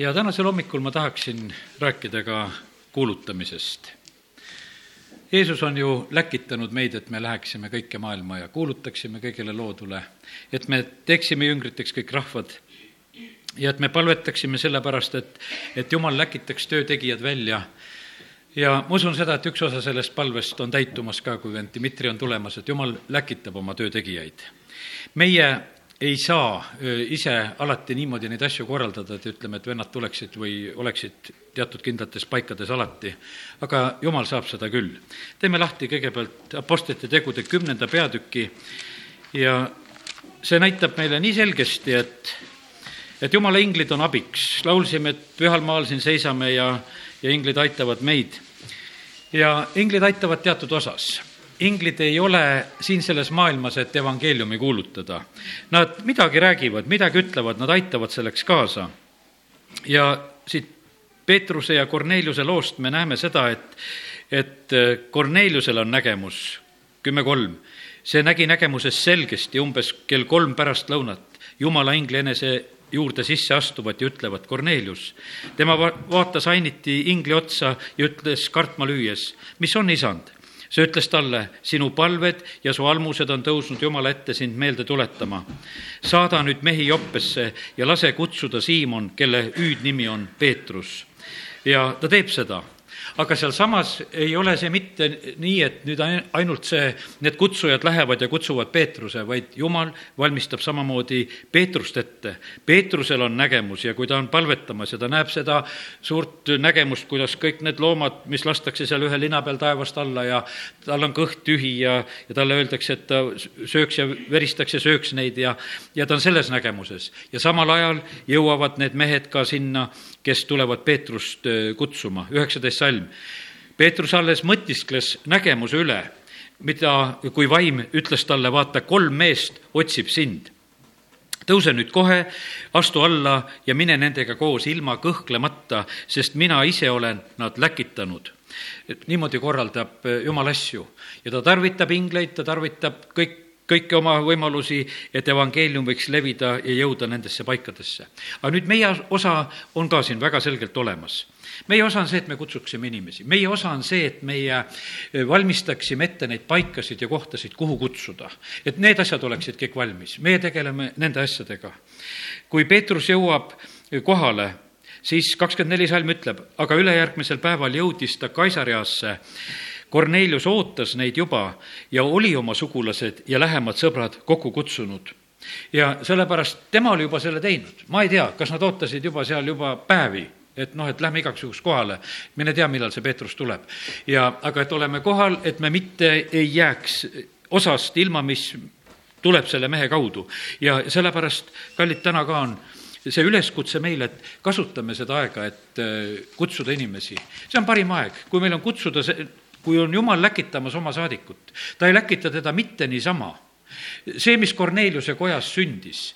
ja tänasel hommikul ma tahaksin rääkida ka kuulutamisest. Jeesus on ju läkitanud meid, et me läheksime kõike maailma ja kuulutaksime kõigile loodule, et me teeksime jüngriteks kõik rahvad ja et me palvetaksime sellepärast, et, et Jumal läkitaks töötegijad välja ja ma usun seda, et üks osa sellest palvest on täitumas ka, kui vend Dmitri on tulemas, et Jumal läkitab oma töötegijaid. meie ei saa ise alati niimoodi neid asju korraldada, et ütleme, et vennad tuleksid või oleksid teatud kindlates paikades alati, aga jumal saab seda küll. teeme lahti kõigepealt Apostlite tegude kümnenda peatüki ja see näitab meile nii selgesti, et, et jumala inglid on abiks. laulsime, et pühal maal siin seisame ja, ja inglid aitavad meid. ja inglid aitavad teatud osas inglid ei ole siin selles maailmas, et evangeeliumi kuulutada. Nad midagi räägivad, midagi ütlevad, nad aitavad selleks kaasa. ja siit Peetruse ja Korneliuse loost me näeme seda, et, et Korneliusel on nägemus, kümme kolm. see nägi nägemuses selgesti umbes kell kolm pärastlõunat jumala ingli enese juurde sisse astuvad ja ütlevad, Kornelius. tema vaatas ainiti ingli otsa ja ütles kartma lüües, mis on, isand see ütles talle, sinu palved ja su almused on tõusnud Jumala ette sind meelde tuletama. saada nüüd mehi Joppesse ja lase kutsuda Siimon, kelle hüüdnimi on Peetrus. ja ta teeb seda aga sealsamas ei ole see mitte nii, et nüüd ainult see, need kutsujad lähevad ja kutsuvad Peetruse, vaid jumal valmistab samamoodi Peetrust ette. Peetrusel on nägemus ja kui ta on palvetamas ja ta näeb seda suurt nägemust, kuidas kõik need loomad, mis lastakse seal ühe lina peal taevast alla ja tal on kõht tühi ja, ja talle öeldakse, et ta sööks ja veristaks ja sööks neid ja, ja ta on selles nägemuses. ja samal ajal jõuavad need mehed ka sinna, kes tulevad Peetrust äh, kutsuma, üheksateist salm. Peetrus alles mõtiskles nägemuse üle, mida, kui vaim ütles talle, vaata, kolm meest otsib sind tõuse nüüd kohe, astu alla ja mine nendega koos ilma kõhklemata, sest mina ise olen nad läkitanud. et niimoodi korraldab äh, Jumal asju ja ta tarvitab ingleid, ta tarvitab kõik kõiki oma võimalusi, et evangeelium võiks levida ja jõuda nendesse paikadesse. aga nüüd meie osa on ka siin väga selgelt olemas. meie osa on see, et me kutsuksime inimesi, meie osa on see, et meie valmistaksime ette neid paikasid ja kohtasid, kuhu kutsuda. et need asjad oleksid kõik valmis, meie tegeleme nende asjadega. kui Peetrus jõuab kohale, siis kakskümmend neli salm ütleb, aga ülejärgmisel päeval jõudis ta Kaisariasse Kornelius ootas neid juba ja oli oma sugulased ja lähemad sõbrad kokku kutsunud. ja sellepärast tema oli juba selle teinud, ma ei tea, kas nad ootasid juba seal juba päevi et noh, et lähme igaks juhuks kohale, mine tea, millal see Peetrus tuleb. ja aga et oleme kohal, et me mitte ei jääks osast ilma, mis tuleb selle mehe kaudu. ja sellepärast, kallid, täna ka on see üleskutse meile, et kasutame seda aega, et äh, kutsuda inimesi. see on parim aeg, kui meil on kutsuda see, kui on Jumal läkitamas oma saadikut, ta ei läkita teda mitte niisama. see, mis Korneliuse kojas sündis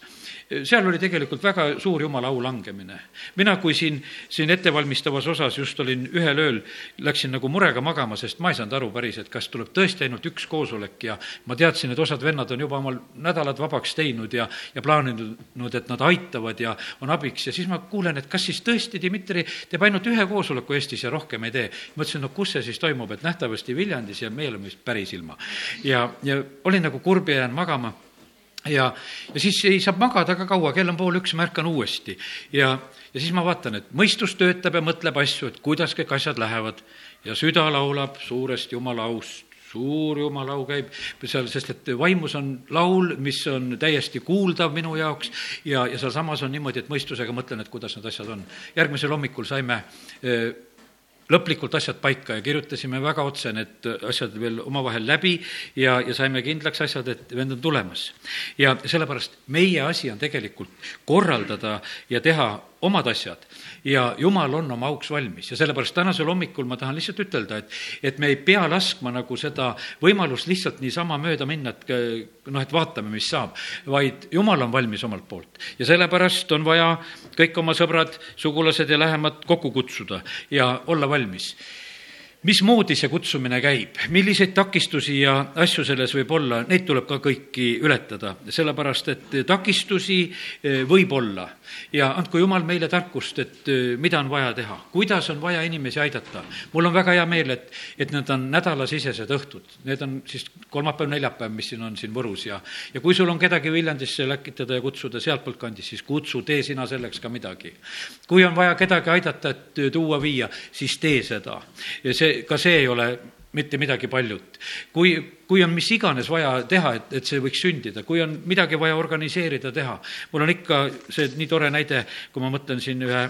seal oli tegelikult väga suur jumala au langemine. mina, kui siin, siin ettevalmistavas osas just olin ühel ööl, läksin nagu murega magama, sest ma ei saanud aru päris, et kas tuleb tõesti ainult üks koosolek ja ma teadsin, et osad vennad on juba omal nädalad vabaks teinud ja, ja plaaninud, et nad aitavad ja on abiks ja siis ma kuulen, et kas siis tõesti Dmitri teeb ainult ühe koosoleku Eestis ja rohkem ei tee. mõtlesin, no kus see siis toimub, et nähtavasti Viljandis ja me oleme vist päris ilma. ja, ja olin nagu kurb ja jään magama ja, ja siis ei saa magada ka kaua, kell on pool üks, ma ärkan uuesti. ja, ja siis ma vaatan, et mõistus töötab ja mõtleb asju, et kuidas kõik asjad lähevad. ja süda laulab suurest jumala aust, suur jumala au käib seal, sest et vaimus on laul, mis on täiesti kuuldav minu jaoks ja, ja sealsamas on niimoodi, et mõistusega mõtlen, et kuidas need asjad on. järgmisel hommikul saime eh, lõplikult asjad paika ja kirjutasime väga otse need asjad veel omavahel läbi ja, ja saime kindlaks asjad, et vend on tulemas. ja sellepärast meie asi on tegelikult korraldada ja teha omad asjad. Ja jumal on oma auks valmis. Ja sellepärast tänasel hommikul ma tahan lihtsalt ütelda, et, et me ei pea laskma nagu seda võimalust lihtsalt niisama mööda minna, et noh, et vaatame, mis saab, vaid jumal on valmis omalt poolt. ja sellepärast on vaja kõik oma sõbrad, sugulased ja lähemad kokku kutsuda ja olla valmis. Mismoodi see kutsumine käib, milliseid takistusi ja asju selles võib olla, neid tuleb ka kõiki ületada, sellepärast et takistusi eh, võib olla ja andku Jumal meile tarkust, et mida on vaja teha, kuidas on vaja inimesi aidata. mul on väga hea meel, et, et need on nädalasisesed õhtud, need on siis kolmapäev, neljapäev, mis siin on siin Võrus ja, ja kui sul on kedagi Viljandisse läkitada ja kutsuda sealtpoolt kandist, siis kutsu, tee sina selleks ka midagi. kui on vaja kedagi aidata, et tuua, viia, siis tee seda. see, ka see ei ole mitte midagi paljut. kui, kui on mis iganes vaja teha, et, et see võiks sündida, kui on midagi vaja organiseerida, teha. mul on ikka see nii tore näide, kui ma mõtlen siin ühe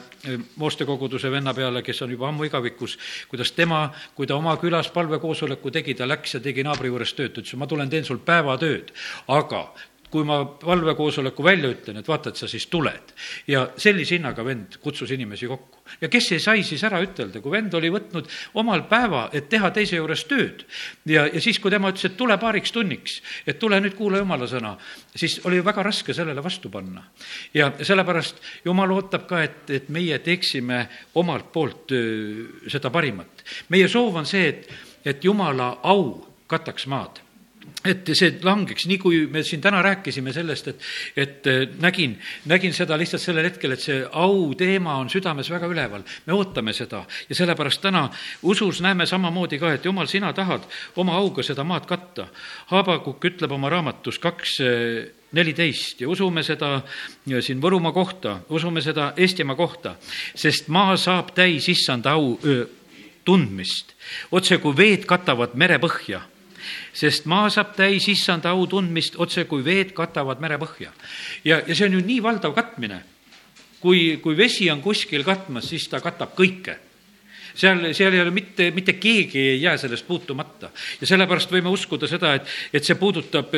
moostekoguduse venna peale, kes on juba ammu igavikus, kuidas tema, kui ta oma külas palvekoosoleku tegi, ta läks ja tegi naabri juures tööd, ta ütles, ma tulen teen sul päevatööd, aga kui ma valvekoosoleku välja ütlen, et vaata, et sa siis tuled. ja sellise hinnaga vend kutsus inimesi kokku. ja kes ei sai siis ära ütelda, kui vend oli võtnud omal päeva, et teha teise juures tööd. ja, ja siis, kui tema ütles, et tule paariks tunniks, et tule nüüd kuula jumala sõna, siis oli ju väga raske sellele vastu panna. ja sellepärast jumal ootab ka, et, et meie teeksime omalt poolt seda parimat. meie soov on see, et, et jumala au kataks maad et see langeks, nii kui me siin täna rääkisime sellest, et, et äh, nägin, nägin seda lihtsalt sellel hetkel, et see au teema on südames väga üleval. me ootame seda ja sellepärast täna usus näeme samamoodi ka, et jumal, sina tahad oma auga seda maad katta. Haabakuk ütleb oma raamatus kaks äh, neliteist ja usume seda siin Võrumaa kohta, usume seda Eestimaa kohta, sest maa saab täis issanda au öö, tundmist, otse kui veed katavad merepõhja sest maa saab täis issanda au tundmist, otse kui veed katavad merepõhja. ja, ja see on ju nii valdav katmine. kui, kui vesi on kuskil katmas, siis ta katab kõike seal, seal ei ole mitte, mitte keegi ei jää sellest puutumata. ja sellepärast võime uskuda seda, et, et see puudutab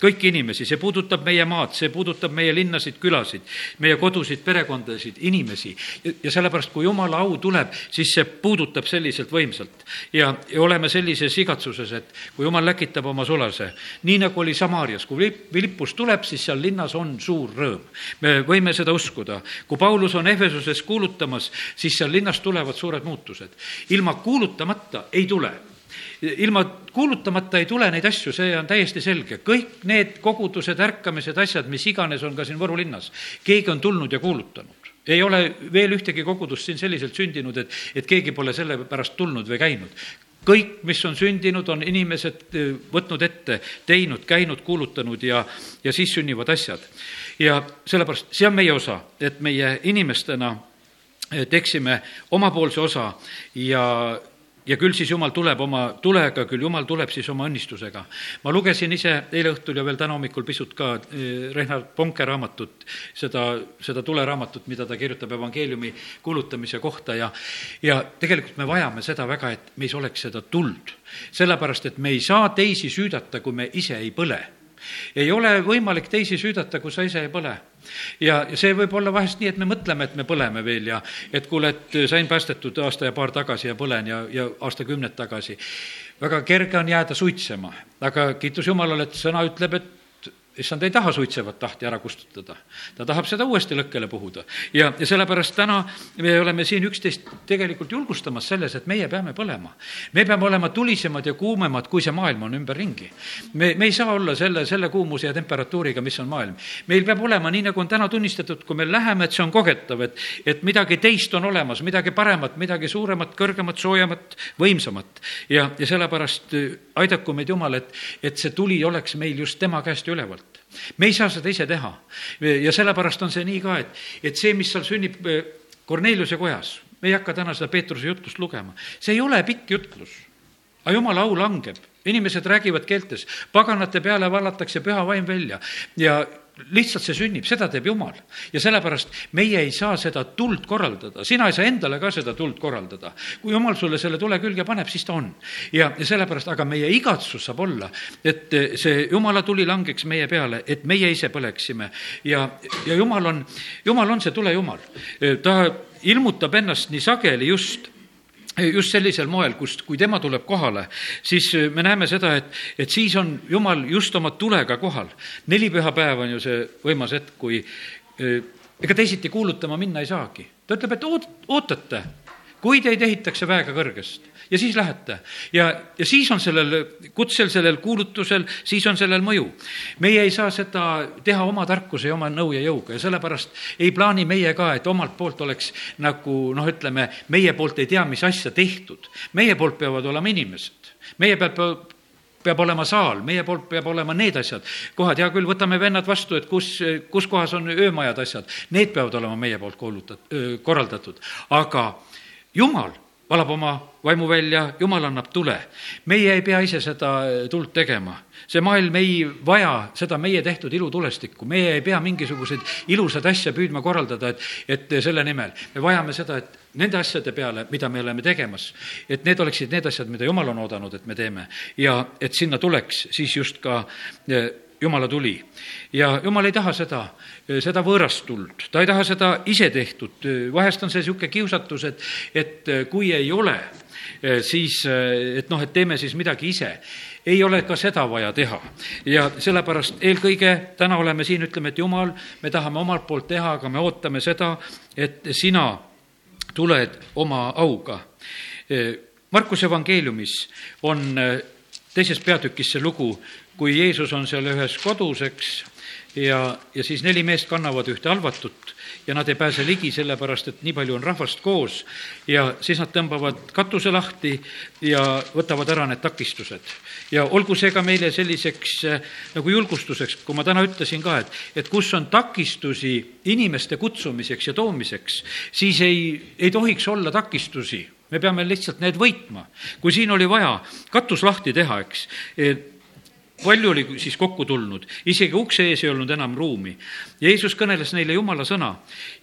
kõiki inimesi, see puudutab meie maad, see puudutab meie linnasid, külasid, meie kodusid, perekondasid, inimesi. ja sellepärast, kui jumala au tuleb, siis see puudutab selliselt võimsalt. ja, ja oleme sellises igatsuses, et kui jumal läkitab oma sulase, nii nagu oli Samaarias, kui Philippus tuleb, siis seal linnas on suur rõõm. me võime seda uskuda. kui Paulus on Ehvesuses kuulutamas, siis seal linnas tulevad suured muutused. ilma kuulutamata ei tule ilma kuulutamata ei tule neid asju, see on täiesti selge. kõik need kogudused, ärkamised, asjad, mis iganes on ka siin Võru linnas, keegi on tulnud ja kuulutanud ei ole veel ühtegi kogudust siin selliselt sündinud, et, et keegi pole selle pärast tulnud või käinud kõik, mis on sündinud, on inimesed eh, võtnud ette, teinud, käinud, kuulutanud ja, ja siis sünnivad asjad. ja sellepärast see on meie osa, et meie inimestena eh, teeksime omapoolse osa ja ja küll siis Jumal tuleb oma tulega, küll Jumal tuleb siis oma õnnistusega. ma lugesin ise eile õhtul ja veel täna hommikul pisut ka eh, Reinhard Ponke raamatut, seda, seda tuleraamatut, mida ta kirjutab evangeeliumi kuulutamise kohta ja ja tegelikult me vajame seda väga, et meis oleks seda tuld. sellepärast, et me ei saa teisi süüdata, kui me ise ei põle ei ole võimalik teisi süüdata, kui sa ise ei põle. Ja, ja see võib olla vahest nii, et me mõtleme, et me põleme veel ja et kuule, et sain päästetud aasta ja paar tagasi ja põlen ja, ja aastakümned tagasi. väga kerge on jääda suitsema, aga kiitus Jumalale, et sõna ütleb, et issand ei taha suitsevat tahti ära kustutada. ta tahab seda uuesti lõkkele puhuda. ja, ja sellepärast täna me oleme siin üksteist tegelikult julgustamas selles, et meie peame põlema. me peame olema tulisemad ja kuumemad, kui see maailm on ümberringi. me, me ei saa olla selle, selle kuumuse ja temperatuuriga, mis on maailm. meil peab olema, nii nagu on täna tunnistatud, kui me läheme, et see on kogetav, et, et midagi teist on olemas, midagi paremat, midagi suuremat, kõrgemat, soojemat, võimsamat. ja, ja sellepärast aidaku meid Jumal, et, et see tuli oleks meil just tema käest üleval me ei saa seda ise teha. ja sellepärast on see nii ka, et, et see, mis seal sünnib Korneliuse kojas, me ei hakka täna seda Peetruse jutlust lugema, see ei ole pikk jutlus. aga jumala au langeb, inimesed räägivad keeltes, paganate peale vallatakse püha vaim välja ja lihtsalt see sünnib, seda teeb Jumal. ja sellepärast meie ei saa seda tuld korraldada, sina ei saa endale ka seda tuld korraldada. kui Jumal sulle selle tule külge paneb, siis ta on. ja, ja sellepärast, aga meie igatsus saab olla, et see Jumala tuli langeks meie peale, et meie ise põleksime ja, ja Jumal on, Jumal on see tulejumal. ta ilmutab ennast nii sageli just just sellisel moel, kust, kui tema tuleb kohale, siis äh, me näeme seda, et, et siis on Jumal just oma tulega kohal. neli pühapäeva on ju see võimas hetk, kui äh, ega teisiti kuulutama minna ei saagi. ta ütleb, et oot-, ootate kui teid ehitakse väega kõrgest ja siis lähete. Ja, ja siis on sellel kutsel, sellel kuulutusel, siis on sellel mõju. meie ei saa seda teha oma tarkuse ja oma nõu ja jõuga ja sellepärast ei plaani meie ka, et omalt poolt oleks nagu noh, ütleme, meie poolt ei tea, mis asja tehtud. meie poolt peavad olema inimesed, meie peab peab olema saal, meie poolt peab olema need asjad, kohad, hea küll, võtame vennad vastu, et kus, kus kohas on öömajad, asjad, need peavad olema meie poolt kuulutat-, korraldatud, aga jumal valab oma vaimu välja, jumal annab tule. meie ei pea ise seda tuld tegema. see maailm ei vaja seda meie tehtud ilutulestikku, meie ei pea mingisuguseid ilusaid asju püüdma korraldada, et, et selle nimel. me vajame seda, et nende asjade peale, mida me oleme tegemas, et need oleksid need asjad, mida jumal on oodanud, et me teeme. ja et sinna tuleks siis just ka jumala tuli. ja jumal ei taha seda, seda võõrast tuld, ta ei taha seda isetehtud, vahest on see niisugune kiusatus, et, et kui ei ole, siis et noh, et teeme siis midagi ise ei ole ka seda vaja teha. ja sellepärast eelkõige täna oleme siin, ütleme, et jumal, me tahame omalt poolt teha, aga me ootame seda, et sina tuled oma auga. Markuse evangeeliumis on teises peatükis see lugu, kui Jeesus on seal ühes kodus, eks, ja, ja siis neli meest kannavad ühte halvatut ja nad ei pääse ligi, sellepärast et nii palju on rahvast koos ja siis nad tõmbavad katuse lahti ja võtavad ära need takistused. ja olgu see ka meile selliseks äh, nagu julgustuseks, kui ma täna ütlesin ka, et, et kus on takistusi inimeste kutsumiseks ja toomiseks, siis ei, ei tohiks olla takistusi me peame lihtsalt need võitma. kui siin oli vaja katus lahti teha, eks, palju oli siis kokku tulnud, isegi ukse ees ei olnud enam ruumi. Jeesus kõneles neile jumala sõna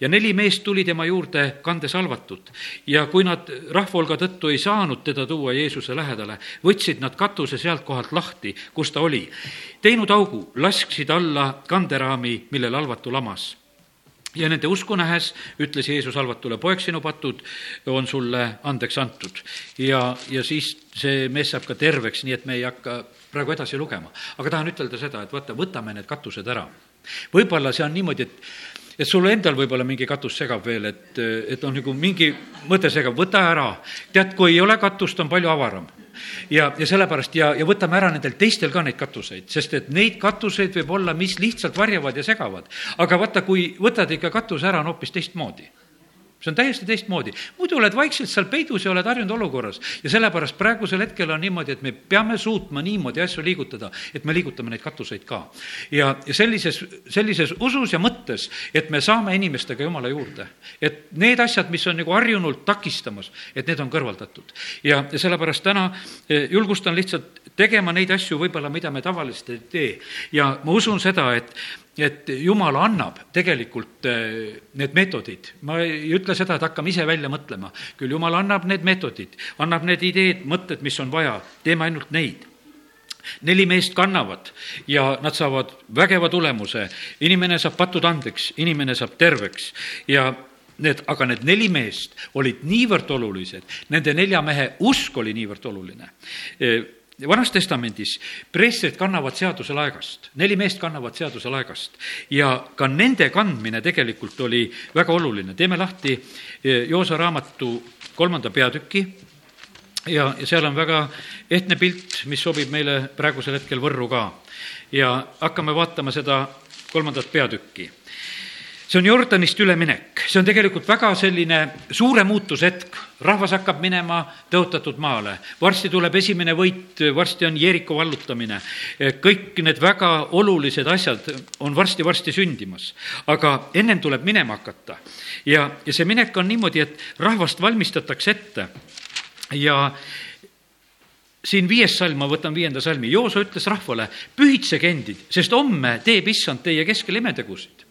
ja neli meest tuli tema juurde kandes halvatut ja kui nad rahva hulga tõttu ei saanud teda tuua Jeesuse lähedale, võtsid nad katuse sealt kohalt lahti, kus ta oli. teinud augu, lasksid alla kanderaami, millel halvatu lamas ja nende usku nähes ütles Jeesus halvatule, poeg, sinu patud on sulle andeks antud. ja, ja siis see mees saab ka terveks, nii et me ei hakka praegu edasi lugema. aga tahan ütelda seda, et vaata, võtame need katused ära. võib-olla see on niimoodi, et et sul endal võib-olla mingi katus segab veel, et, et on nagu mingi mõte segab, võta ära. tead, kui ei ole katust, on palju avaram ja, ja sellepärast ja, ja võtame ära nendel teistel ka neid katuseid, sest et neid katuseid võib olla, mis lihtsalt varjavad ja segavad. aga vaata, kui võtad ikka katuse ära, on hoopis teistmoodi see on täiesti teistmoodi. muidu oled vaikselt seal peidus ja oled harjunud olukorras. ja sellepärast praegusel hetkel on niimoodi, et me peame suutma niimoodi asju liigutada, et me liigutame neid katuseid ka. ja, ja sellises, sellises usus ja mõttes, et me saame inimestega Jumala juurde. et need asjad, mis on nagu harjunult takistamas, et need on kõrvaldatud. ja, ja sellepärast täna eh, julgustan lihtsalt tegema neid asju võib-olla, mida me tavaliselt ei tee. ja ma usun seda, et et jumal annab tegelikult eh, need meetodid, ma ei ütle seda, et hakkame ise välja mõtlema, küll jumal annab need meetodid, annab need ideed, mõtted, mis on vaja, teeme ainult neid. Neli meest kannavad ja nad saavad vägeva tulemuse, inimene saab patud andeks, inimene saab terveks. Ja need, aga need neli meest olid niivõrd olulised, nende nelja mehe usk oli niivõrd oluline. Eh, vanas testamendis preestrid kannavad seaduse laegast, neli meest kannavad seaduse laegast ja ka nende kandmine tegelikult oli väga oluline. teeme lahti eh, Joosa raamatu kolmanda peatüki ja, ja seal on väga ehtne pilt, mis sobib meile praegusel hetkel Võrru ka. ja hakkame vaatama seda kolmandat peatükki see on Jordanist üleminek, see on tegelikult väga selline suure muutuse hetk. rahvas hakkab minema tõotatud maale, varsti tuleb esimene võit, varsti on Jeeriko vallutamine. kõik need väga olulised asjad on varsti-varsti sündimas, aga ennem tuleb minema hakata. ja, ja see minek on niimoodi, et rahvast valmistatakse ette. Ja siin viies salm, ma võtan viienda salmi, Jooso ütles rahvale, pühitsege endid, sest homme teeb issand teie keskel imetegusid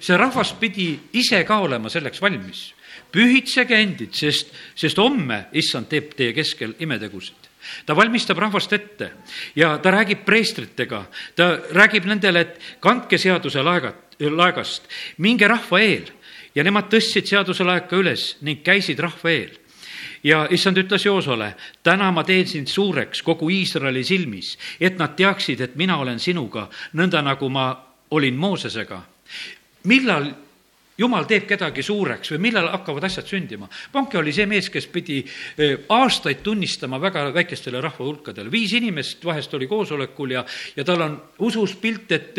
see rahvas pidi ise ka olema selleks valmis. pühitsege endid, sest, sest homme issand teeb teie keskel imetegusid. Ta valmistab rahvast ette ja ta räägib preestritega, ta räägib nendele, et kandke seaduse laegat, laegast, minge rahva eel. Ja nemad tõstsid seaduse laeka üles ning käisid rahva eel. Ja issand ütles Joosole, täna ma teen sind suureks kogu Iisraeli silmis, et nad teaksid, et mina olen sinuga, nõnda nagu ma olin Moosesega millal jumal teeb kedagi suureks või millal hakkavad asjad sündima. Panke oli see mees, kes pidi eh, aastaid tunnistama väga väikestele rahvahulkadele, viis inimest vahest oli koosolekul ja, ja tal on usus pilt, et,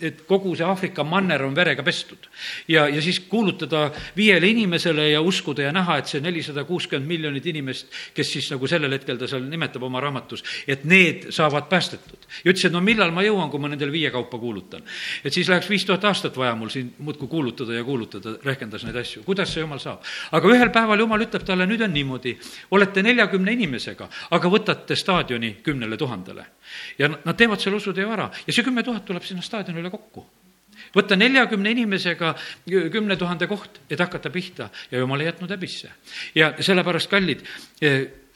et kogu see Aafrika manner on verega pestud. ja, ja siis kuulutada viiele inimesele ja uskuda ja näha, et see nelisada kuuskümmend miljonit inimest, kes siis nagu sellel hetkel ta seal nimetab oma raamatus, et need saavad päästetud. ja ütles, et no millal ma jõuan, kui ma nendele viie kaupa kuulutan. et siis läheks viis tuhat aastat vaja mul siin muudkui kuulutada ja kuulutada, rehkendas neid asju, kuidas see jumal saab. aga ühel päeval jumal ütleb talle, nüüd on niimoodi, olete neljakümne inimesega, aga võtate staadioni kümnele tuhandele. ja nad teevad selle usuteo ära ja see kümme tuhat tuleb sinna staadionile kokku võtta neljakümne inimesega kümne tuhande koht, et hakata pihta ja jumal ei jätnud häbisse. ja sellepärast, kallid,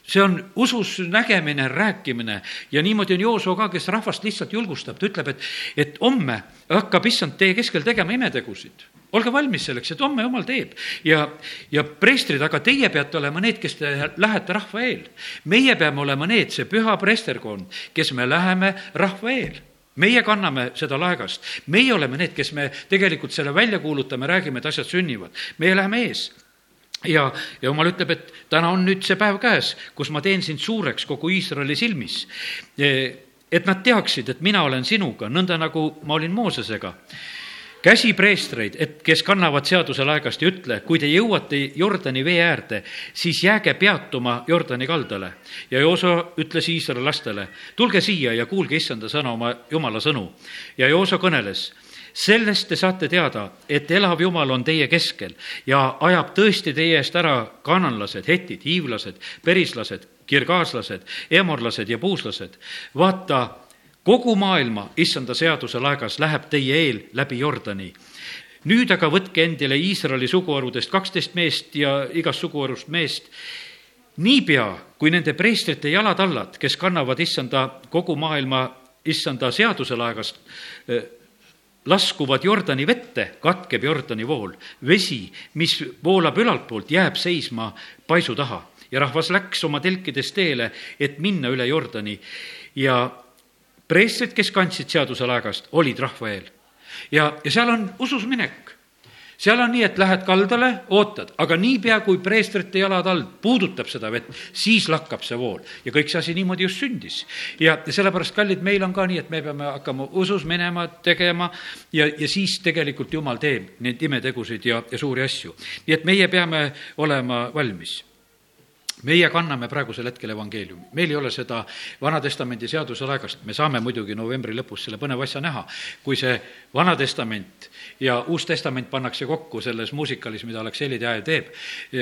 see on usus nägemine, rääkimine. Ja niimoodi on Jooso ka, kes rahvast lihtsalt julgustab, ta ütleb, et, et homme hakkab issand teie keskel tegema imetegusid. olge valmis selleks, et homme jumal teeb. Ja, ja preestrid, aga teie peate olema need, kes te lähete rahva eel. meie peame olema need, see püha preesterkond, kes me läheme rahva eel. Meie kanname seda laegast, meie oleme need, kes me tegelikult selle välja kuulutame, räägime, et asjad sünnivad, meie läheme ees ja, ja jumal ütleb, et täna on nüüd see päev käes, kus ma teen sind suureks kogu Iisraeli silmis. et nad teaksid, et mina olen sinuga, nõnda nagu ma olin Moosesega käsi preestreid, et kes kannavad seaduse laegast ja ütle, kui te jõuate Jordani vee äärde, siis jääge peatuma Jordani kaldale. ja Jooso ütles Iisraeli lastele, tulge siia ja kuulge issanda sõna, oma jumala sõnu. ja Jooso kõneles sellest te saate teada, et elav Jumal on teie keskel ja ajab tõesti teie eest ära kananlased, hetid, hiivlased, perislased, kirgaaslased, emorlased ja puuslased. vaata, kogu maailma issanda seaduse laegas läheb teie eel läbi Jordani nüüd aga võtke endile Iisraeli suguharudest kaksteist meest ja igast suguharust meest, niipea, kui nende preestrite jalatallad, kes kannavad issanda kogu maailma issanda seaduse laegast, laskuvad Jordani vette, katkeb Jordani vool. vesi, mis voolab ülaltpoolt, jääb seisma paisu taha ja rahvas läks oma telkides teele, et minna üle Jordani ja preestrid, kes kandsid seaduse laegast, olid rahva eel. ja, ja seal on usus minek seal on nii, et lähed kaldale, ootad, aga niipea, kui preestrite jalad all puudutab seda vett, siis lakkab see vool. ja kõik see asi niimoodi just sündis. ja, sellepärast, kallid, meil on ka nii, et me peame hakkama usus minema, tegema ja, ja siis tegelikult Jumal teeb neid imetegusid ja, ja suuri asju. nii et meie peame olema valmis meie kanname praegusel hetkel evangeeliumi, meil ei ole seda Vana-testamendi seaduse laegast, me saame muidugi novembri lõpus selle põneva asja näha, kui see Vana-testament ja Uus Testament pannakse kokku selles muusikalis, mida Aleksei Teaja teeb,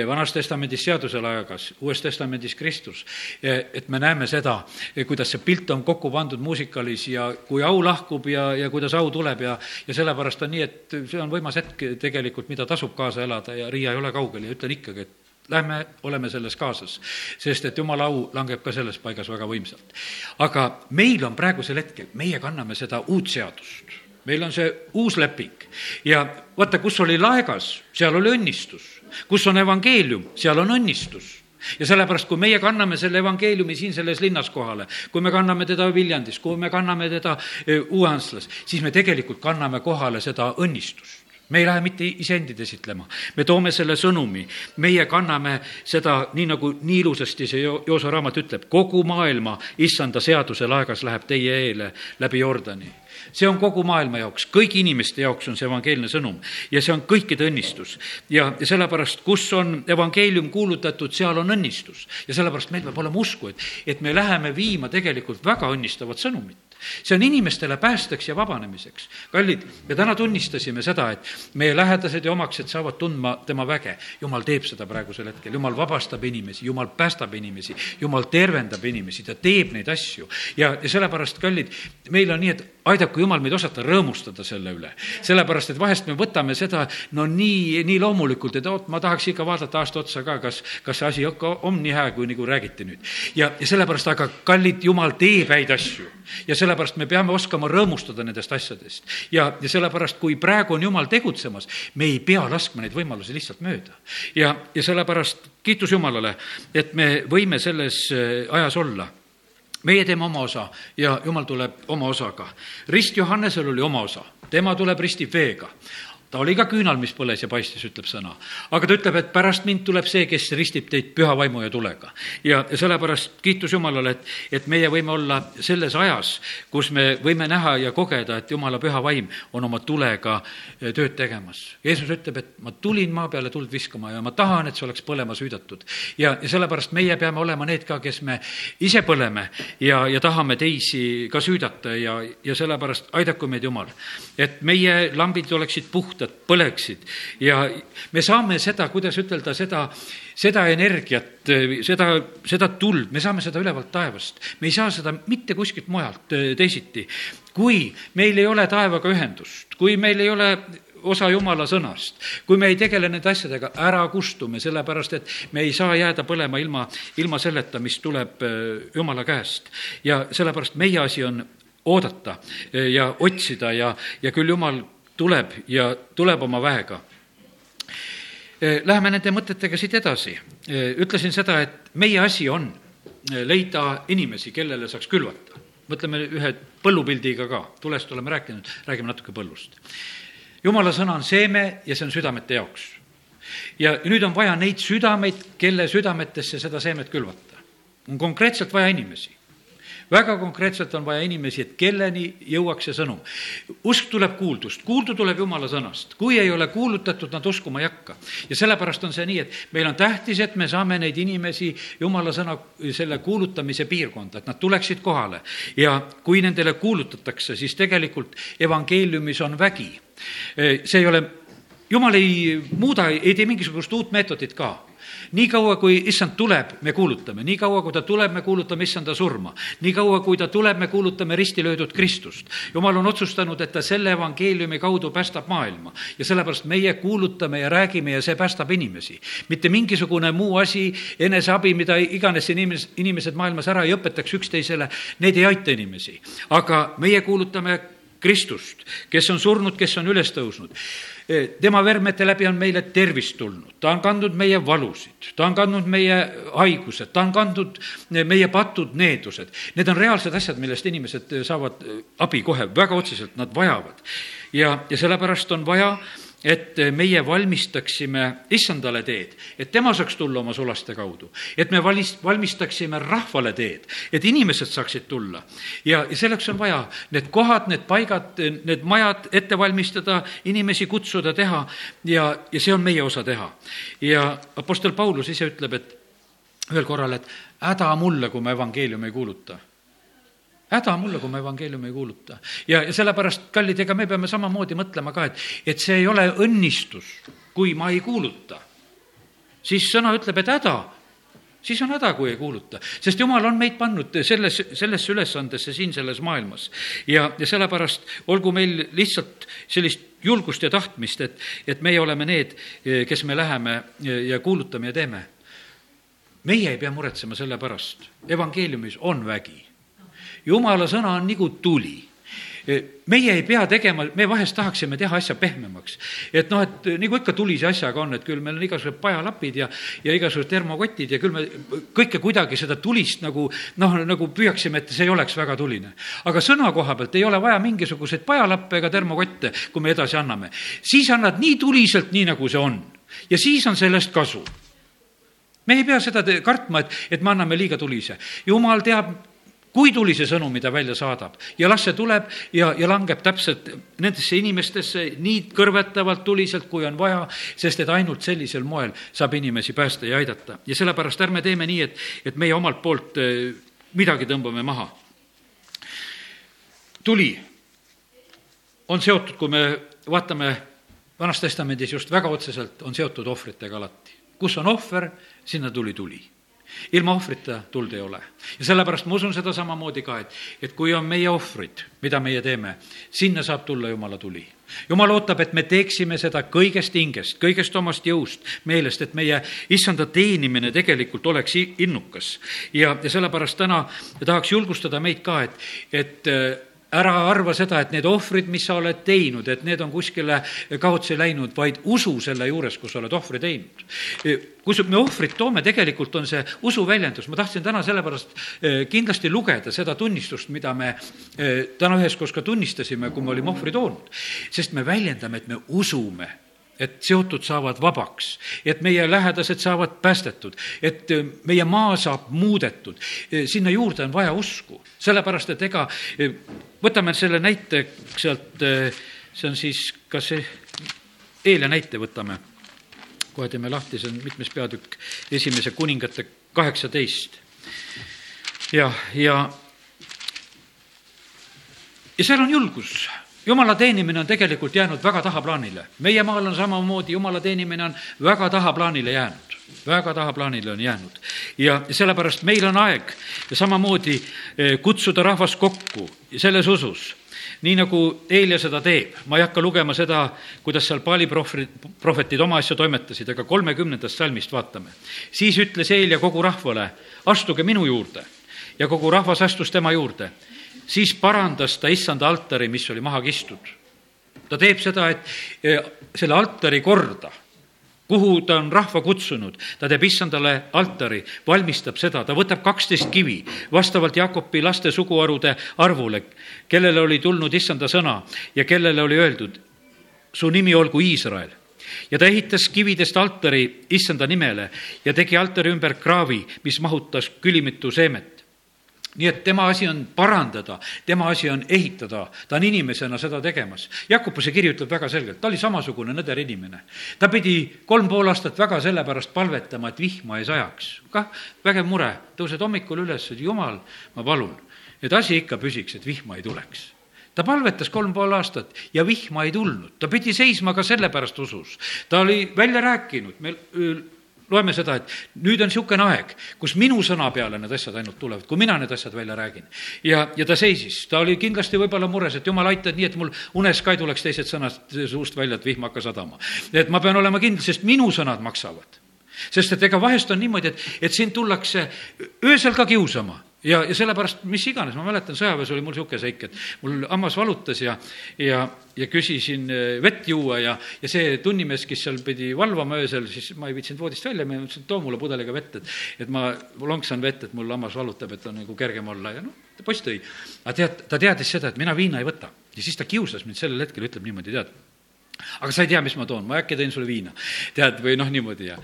Vanas Testamendis seaduse laegas, Uues Testamendis Kristus, et me näeme seda, kuidas see pilt on kokku pandud muusikalis ja kui au lahkub ja, ja kuidas au tuleb ja, ja sellepärast on nii, et see on võimas hetk tegelikult, mida tasub kaasa elada ja Riia ei ole kaugel. Ja ütlen ikkagi, et Lähme, oleme selles kaasas, sest et jumala au langeb ka selles paigas väga võimsalt. aga meil on praegusel hetkel, meie kanname seda uut seadust, meil on see uus leping. Ja vaata, kus oli laegas, seal oli õnnistus, kus on evangeelium, seal on õnnistus. Ja sellepärast, kui meie kanname selle evangeeliumi siin selles linnas kohale, kui me kanname teda Viljandis, kui me kanname teda eh, Uueantslas, siis me tegelikult kanname kohale seda õnnistust. Me ei lähe mitte iseendid esitlema, me toome selle sõnumi, meie kanname seda, nii nagu nii ilusasti see Joosa raamat ütleb, kogu maailma issanda seaduse laegas läheb teie eele läbi Jordani see on kogu maailma jaoks, kõigi inimeste jaoks on see evangeelne sõnum. Ja see on kõikide õnnistus. ja, ja sellepärast, kus on evangeelium kuulutatud, seal on õnnistus. Ja sellepärast meil peab olema usku, et, et me läheme viima tegelikult väga õnnistavat sõnumit see on inimestele päästeks ja vabanemiseks. kallid, me täna tunnistasime seda, et meie lähedased ja omaksed saavad tundma tema väge. jumal teeb seda praegusel hetkel, jumal vabastab inimesi, jumal päästab inimesi, jumal tervendab inimesi, ta teeb neid asju. ja, ja sellepärast, kallid, meil on nii, et aidaku jumal meid osata rõõmustada selle üle. sellepärast, et vahest me võtame seda no nii, nii loomulikult, et oot, ma tahaks ikka vaadata aasta otsa ka, kas, kas see asi on nii hea, kui nagu räägiti nüüd. ja, ja sellepärast, aga kallid, jumal teeb häid asju ja sellepärast me peame oskama rõõmustada nendest asjadest. ja, ja sellepärast, kui praegu on Jumal tegutsemas, me ei pea laskma neid võimalusi lihtsalt mööda. ja, ja sellepärast kiitus Jumalale, et me võime selles äh, ajas olla meie teeme oma osa ja Jumal tuleb oma osaga. rist Johannesel oli oma osa, tema tuleb ristib veega ta oli ka küünal, mis põles ja paistis, ütleb sõna. aga ta ütleb, et pärast mind tuleb see, kes ristib teid püha vaimu ja tulega. ja, sellepärast kiitus Jumalale, et, et meie võime olla selles ajas, kus me võime näha ja kogeda, et Jumala püha vaim on oma tulega eh, tööd tegemas. Jeesus ütleb, et ma tulin maa peale tuld viskama ja ma tahan, et see oleks põlema süüdatud. ja, ja sellepärast meie peame olema need ka, kes me ise põleme ja, ja tahame teisi ka süüdata ja, ja sellepärast aidaku meid Jumal. et meie lambid oleksid puhtad, puhtad, põleksid. ja me saame seda, kuidas ütelda, seda, seda energiat, seda, seda tuld, me saame seda ülevalt taevast. me ei saa seda mitte kuskilt mujalt teisiti. kui meil ei ole taevaga ühendust, kui meil ei ole osa Jumala sõnast. kui me ei tegele nende asjadega, ära kustume, sellepärast et me ei saa jääda põlema ilma, ilma selleta, mis tuleb Jumala käest. ja sellepärast meie asi on oodata ja otsida ja, ja küll Jumal tuleb ja tuleb oma väega. Läheme nende mõtetega siit edasi. Ütlesin seda, et meie asi on leida inimesi, kellele saaks külvata. mõtleme ühe põllupildiga ka, tulest oleme rääkinud, räägime natuke põllust. jumala sõna on seeme ja see on südamete jaoks. ja nüüd on vaja neid südameid, kelle südametesse seda seemet külvata. on konkreetselt vaja inimesi väga konkreetselt on vaja inimesi, et kelleni jõuaks see sõnum. usk tuleb kuuldust, kuuldu tuleb jumala sõnast, kui ei ole kuulutatud, nad uskuma ei hakka. ja sellepärast on see nii, et meil on tähtis, et me saame neid inimesi jumala sõna, selle kuulutamise piirkonda, et nad tuleksid kohale. ja kui nendele kuulutatakse, siis tegelikult evangeeliumis on vägi. see ei ole, jumal ei muuda, ei tee mingisugust uut meetodit ka nii kaua, kui issand tuleb, me kuulutame, nii kaua, kui ta tuleb, me kuulutame issanda surma. nii kaua, kui ta tuleb, me kuulutame risti löödud Kristust. jumal on otsustanud, et ta selle evangeeliumi kaudu päästab maailma ja sellepärast meie kuulutame ja räägime ja see päästab inimesi. mitte mingisugune muu asi, eneseabi, mida iganes siin inimesed, inimesed maailmas ära ei õpetaks üksteisele, need ei aita inimesi. aga meie kuulutame Kristust, kes on surnud, kes on üles tõusnud. Tema vermete läbi on meile tervist tulnud, ta on kandnud meie valusid, ta on kandnud meie haigused, ta on kandnud meie patud, needused. Need on reaalsed asjad, millest inimesed saavad abi kohe, väga otseselt nad vajavad. ja, ja sellepärast on vaja et meie valmistaksime issandale teed, et tema saaks tulla oma sulaste kaudu. et me valis-, valmistaksime rahvale teed, et inimesed saaksid tulla. ja, ja selleks on vaja need kohad, need paigad, need majad ette valmistada, inimesi kutsuda, teha ja, ja see on meie osa teha. ja Apostel Paulus ise ütleb, et ühel korral, et häda mulle, kui ma evangeeliumi ei kuuluta häda mulle, kui ma evangeeliumi ei kuuluta. ja, ja sellepärast, kallid, ega me peame samamoodi mõtlema ka, et, et see ei ole õnnistus, kui ma ei kuuluta. siis sõna ütleb, et häda, siis on häda, kui ei kuuluta. sest jumal on meid pannud selles, sellesse ülesandesse siin selles maailmas. ja, ja sellepärast olgu meil lihtsalt sellist julgust ja tahtmist, et, et meie oleme need, kes me läheme ja kuulutame ja teeme. meie ei pea muretsema selle pärast, evangeeliumis on vägi jumala sõna on nagu tuli meie ei pea tegema, me vahest tahaksime teha asja pehmemaks. et noh, et nagu ikka tulise asjaga on, et küll meil on igasugused pajalapid ja, ja igasugused termokotid ja küll me kõike kuidagi seda tulist nagu noh, nagu püüaksime, et see ei oleks väga tuline. aga sõna koha pealt ei ole vaja mingisuguseid pajalappe ega termokotte, kui me edasi anname. siis annad nii tuliselt, nii nagu see on. ja siis on sellest kasu me ei pea seda kartma, et, et me anname liiga tulise. jumal teab kui tuli see sõnum, mida välja saadab ja las see tuleb ja, ja langeb täpselt nendesse inimestesse nii kõrvetavalt, tuliselt, kui on vaja, sest et ainult sellisel moel saab inimesi päästa ja aidata. ja sellepärast ärme teeme nii, et, et meie omalt poolt eh, midagi tõmbame maha. tuli on seotud, kui me vaatame Vanas Testamendis just väga otseselt, on seotud ohvritega alati. kus on ohver, sinna tuli tuli ilma ohvrita tuld ei ole. ja sellepärast ma usun seda samamoodi ka, et, et kui on meie ohvrid, mida meie teeme, sinna saab tulla Jumala tuli. Jumal ootab, et me teeksime seda kõigest hingest, kõigest omast jõust, meelest, et meie issanda teenimine tegelikult oleks innukas. ja, ja sellepärast täna tahaks julgustada meid ka, et, et ära arva seda, et need ohvrid, mis sa oled teinud, et need on kuskile kaotsi läinud, vaid usu selle juures, kus sa oled ohvri teinud. kui me ohvrit toome, tegelikult on see usu väljendus, ma tahtsin täna sellepärast eh, kindlasti lugeda seda tunnistust, mida me eh, täna üheskoos ka tunnistasime, kui me olime ohvri toonud. sest me väljendame, et me usume et seotud saavad vabaks, et meie lähedased saavad päästetud, et äh, meie maa saab muudetud. Äh, sinna juurde on vaja usku, sellepärast et ega äh, võtame selle näite sealt, see on siis, kas see, eile näite võtame, kohe teeme lahti, see on mitmes peatükk, esimese kuningate kaheksateist. ja, ja, ja seal on julgus jumala teenimine on tegelikult jäänud väga tahaplaanile. meie maal on samamoodi, jumala teenimine on väga tahaplaanile jäänud, väga tahaplaanile on jäänud. ja sellepärast meil on aeg samamoodi eh, kutsuda rahvas kokku selles usus nii nagu Eelia seda teeb, ma ei hakka lugema seda, kuidas seal Paali prohvetid, prohvetid oma asja toimetasid, aga kolmekümnendast salmist vaatame. siis ütles Eelia kogu rahvale, astuge minu juurde ja kogu rahvas astus tema juurde siis parandas ta issanda altari, mis oli maha kistud. ta teeb seda, et e, selle altari korda, kuhu ta on rahva kutsunud, ta teeb issandale altari, valmistab seda, ta võtab kaksteist kivi vastavalt Jakobi laste suguharude arvule, kellele oli tulnud issanda sõna ja kellele oli öeldud, su nimi olgu Iisrael ja ta ehitas kividest altari issanda nimele ja tegi altari ümber kraavi, mis mahutas külimitu seemet nii et tema asi on parandada, tema asi on ehitada, ta on inimesena seda tegemas. Jakobuse kiri ütleb väga selgelt, ta oli samasugune nõder inimene. ta pidi kolm pool aastat väga sellepärast palvetama, et vihma ei sajaks. kah, vägev mure, tõused hommikul üles, et jumal, ma palun, et asi ikka püsiks, et vihma ei tuleks ta palvetas kolm pool aastat ja vihma ei tulnud, ta pidi seisma ka sellepärast usus. ta oli välja rääkinud, meil loeme seda, et nüüd on niisugune aeg, kus minu sõna peale need asjad ainult tulevad, kui mina need asjad välja räägin. ja, ja ta seisis, ta oli kindlasti võib-olla mures, et jumal, aita nii, et mul unes ka ei tuleks teised sõnad suust välja, et vihm hakka sadama. et ma pean olema kindel, sest minu sõnad maksavad. sest et ega vahest on niimoodi, et, et sind tullakse öösel ka kiusama ja, ja sellepärast mis iganes, ma mäletan, sõjaväes oli mul niisugune seik, et mul hammas valutas ja, ja, ja küsisin äh, vett juua ja, ja see tunnimees, kes seal pidi valvama öösel, siis ma ei viitsinud voodist välja, ma ütlesin, too mulle pudeliga vett, et, et ma lonksan vett, et mul hammas valutab, et on nagu kergem olla ja noh, poiss tõi. aga tead, ta teadis seda, et mina viina ei võta ja siis ta kiusas mind sellel hetkel, ütleb niimoodi, tead aga sa ei tea, mis ma toon, ma äkki tõin sulle viina. tead, või noh, niimoodi ja,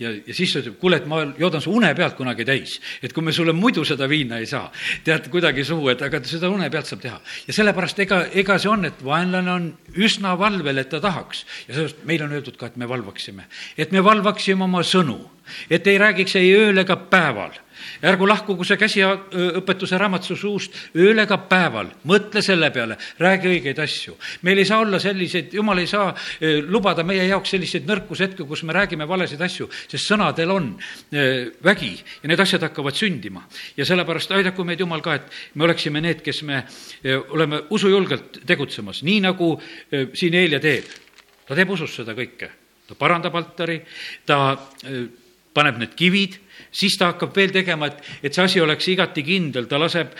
ja, ja siis ta ütleb, kuule, et ma joodan su une pealt kunagi täis. et kui me sulle muidu seda viina ei saa, tead, kuidagi suhu, et aga seda une pealt saab teha. ja sellepärast ega, ega see on, et vaenlane on üsna valvel, et ta tahaks. ja sellest meil on öeldud ka, et me valvaksime. et me valvaksime oma sõnu, et ei räägiks ei ööl ega päeval ärgu lahkugu see käsiõpetuse raamat su suust ööl ega päeval, mõtle selle peale, räägi õigeid asju. meil ei saa olla selliseid, jumal ei saa lubada meie jaoks selliseid nõrkushetki, kus me räägime valesid asju, sest sõnadel on vägi ja need asjad hakkavad sündima. ja sellepärast aidaku meid Jumal ka, et me oleksime need, kes me oleme usujulgelt tegutsemas, nii nagu siin Eelia teeb. ta teeb usus seda kõike, ta parandab altari, ta paneb need kivid siis ta hakkab veel tegema, et, et see asi oleks igati kindel, ta laseb,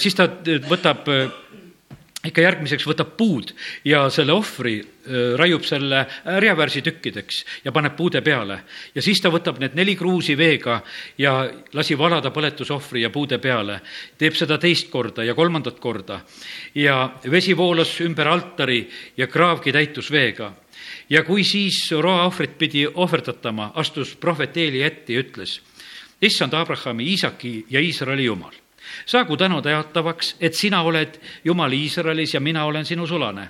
siis ta võtab ikka järgmiseks võtab puud ja selle ohvri raiub selle härjavärsi tükkideks ja paneb puude peale. ja siis ta võtab need neli kruusi veega ja lasi valada põletusohvri ja puude peale. teeb seda teist korda ja kolmandat korda. ja vesi voolas ümber altari ja kraavgi täitus veega ja kui siis roaohvrit pidi ohverdatama, astus prohvet Eeli ette ja ütles issand Abrahami, Iisaki ja Iisraeli Jumal. saagu tänu teatavaks, et sina oled Jumal Iisraelis ja mina olen sinu sulane.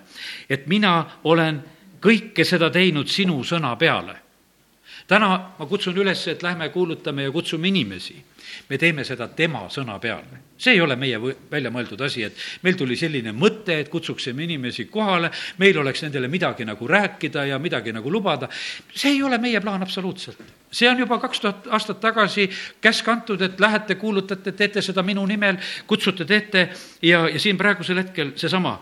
et mina olen kõike seda teinud sinu sõna peale. Täna ma kutsun üles, et lähme kuulutame ja kutsume inimesi me teeme seda tema sõna peale. see ei ole meie välja mõeldud asi, et meil tuli selline mõte, et kutsuksime inimesi kohale, meil oleks nendele midagi nagu rääkida ja midagi nagu lubada. see ei ole meie plaan absoluutselt. see on juba kaks tuhat aastat tagasi käsk antud, et lähete, kuulutate, teete seda minu nimel, kutsute, teete ja, ja siin praegusel hetkel seesama.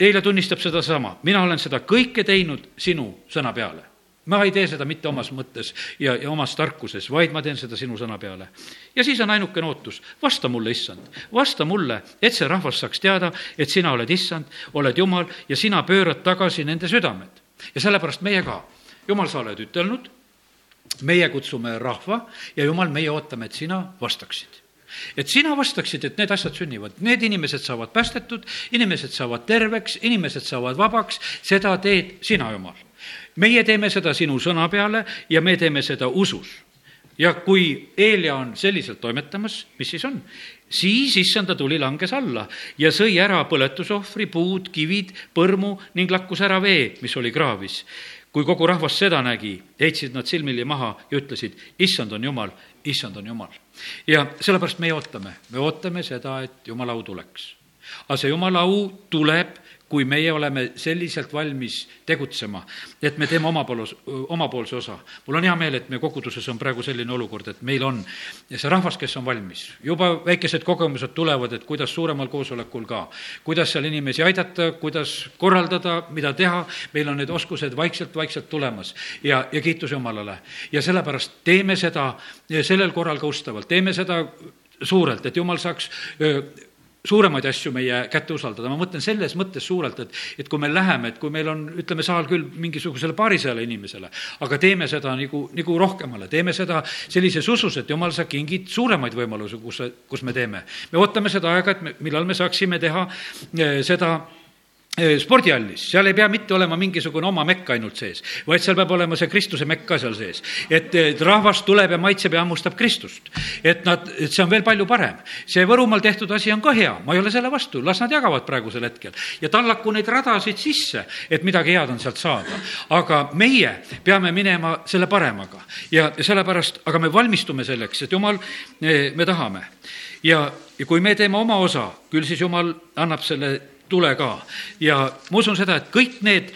Eile tunnistab sedasama, mina olen seda kõike teinud sinu sõna peale ma ei tee seda mitte omas mõttes ja, ja omas tarkuses, vaid ma teen seda sinu sõna peale. ja siis on ainukene ootus, vasta mulle, issand, vasta mulle, et see rahvas saaks teada, et sina oled issand, oled jumal ja sina pöörad tagasi nende südamed. ja sellepärast meie ka, jumal, sa oled ütelnud, meie kutsume rahva ja jumal, meie ootame, et sina vastaksid. Et sina vastaksid, et need asjad sünnivad, need inimesed saavad päästetud, inimesed saavad terveks, inimesed saavad vabaks, seda teed sina, Jumal meie teeme seda sinu sõna peale ja me teeme seda usus. ja kui Eelia on selliselt toimetamas, mis siis on? siis issanda tuli langes alla ja sõi ära põletusohvri, puud, kivid, põrmu ning lakkus ära vee, mis oli kraavis. kui kogu rahvas seda nägi, heitsid nad silmili maha ja ütlesid, issand on jumal, issand on jumal. ja sellepärast meie ootame, me ootame seda, et jumala au tuleks. Aga see jumala au tuleb kui meie oleme selliselt valmis tegutsema, et me teeme omapoolus, omapoolse osa. mul on hea meel, et meie koguduses on praegu selline olukord, et meil on see rahvas, kes on valmis. juba väikesed kogemused tulevad, et kuidas suuremal koosolekul ka, kuidas seal inimesi aidata, kuidas korraldada, mida teha, meil on need oskused vaikselt-vaikselt tulemas ja, ja kiitus Jumalale. ja sellepärast teeme seda sellel korral ka ustavalt, teeme seda suurelt, et Jumal saaks suuremaid asju meie kätte usaldada, ma mõtlen selles mõttes suurelt, et, et kui me läheme, et kui meil on, ütleme, saal küll mingisugusele paarisajale inimesele, aga teeme seda nagu, nagu rohkemale, teeme seda sellises usus, et jumal, sa kingid suuremaid võimalusi, kus, kus me teeme. me ootame seda aega, et me, millal me saaksime teha eh, seda spordihallis, seal ei pea mitte olema mingisugune oma mekk ainult sees, vaid seal peab olema see Kristuse mekk ka seal sees. et, rahvas tuleb ja maitseb ja hammustab Kristust. et nad, et see on veel palju parem. see Võrumaal tehtud asi on ka hea, ma ei ole selle vastu, las nad jagavad praegusel hetkel. ja tallaku neid radasid sisse, et midagi head on sealt saada. aga meie peame minema selle paremaga ja sellepärast, aga me valmistume selleks, et jumal, me tahame. ja, ja kui me teeme oma osa, küll siis jumal annab selle tule ka. ja ma usun seda, et kõik need,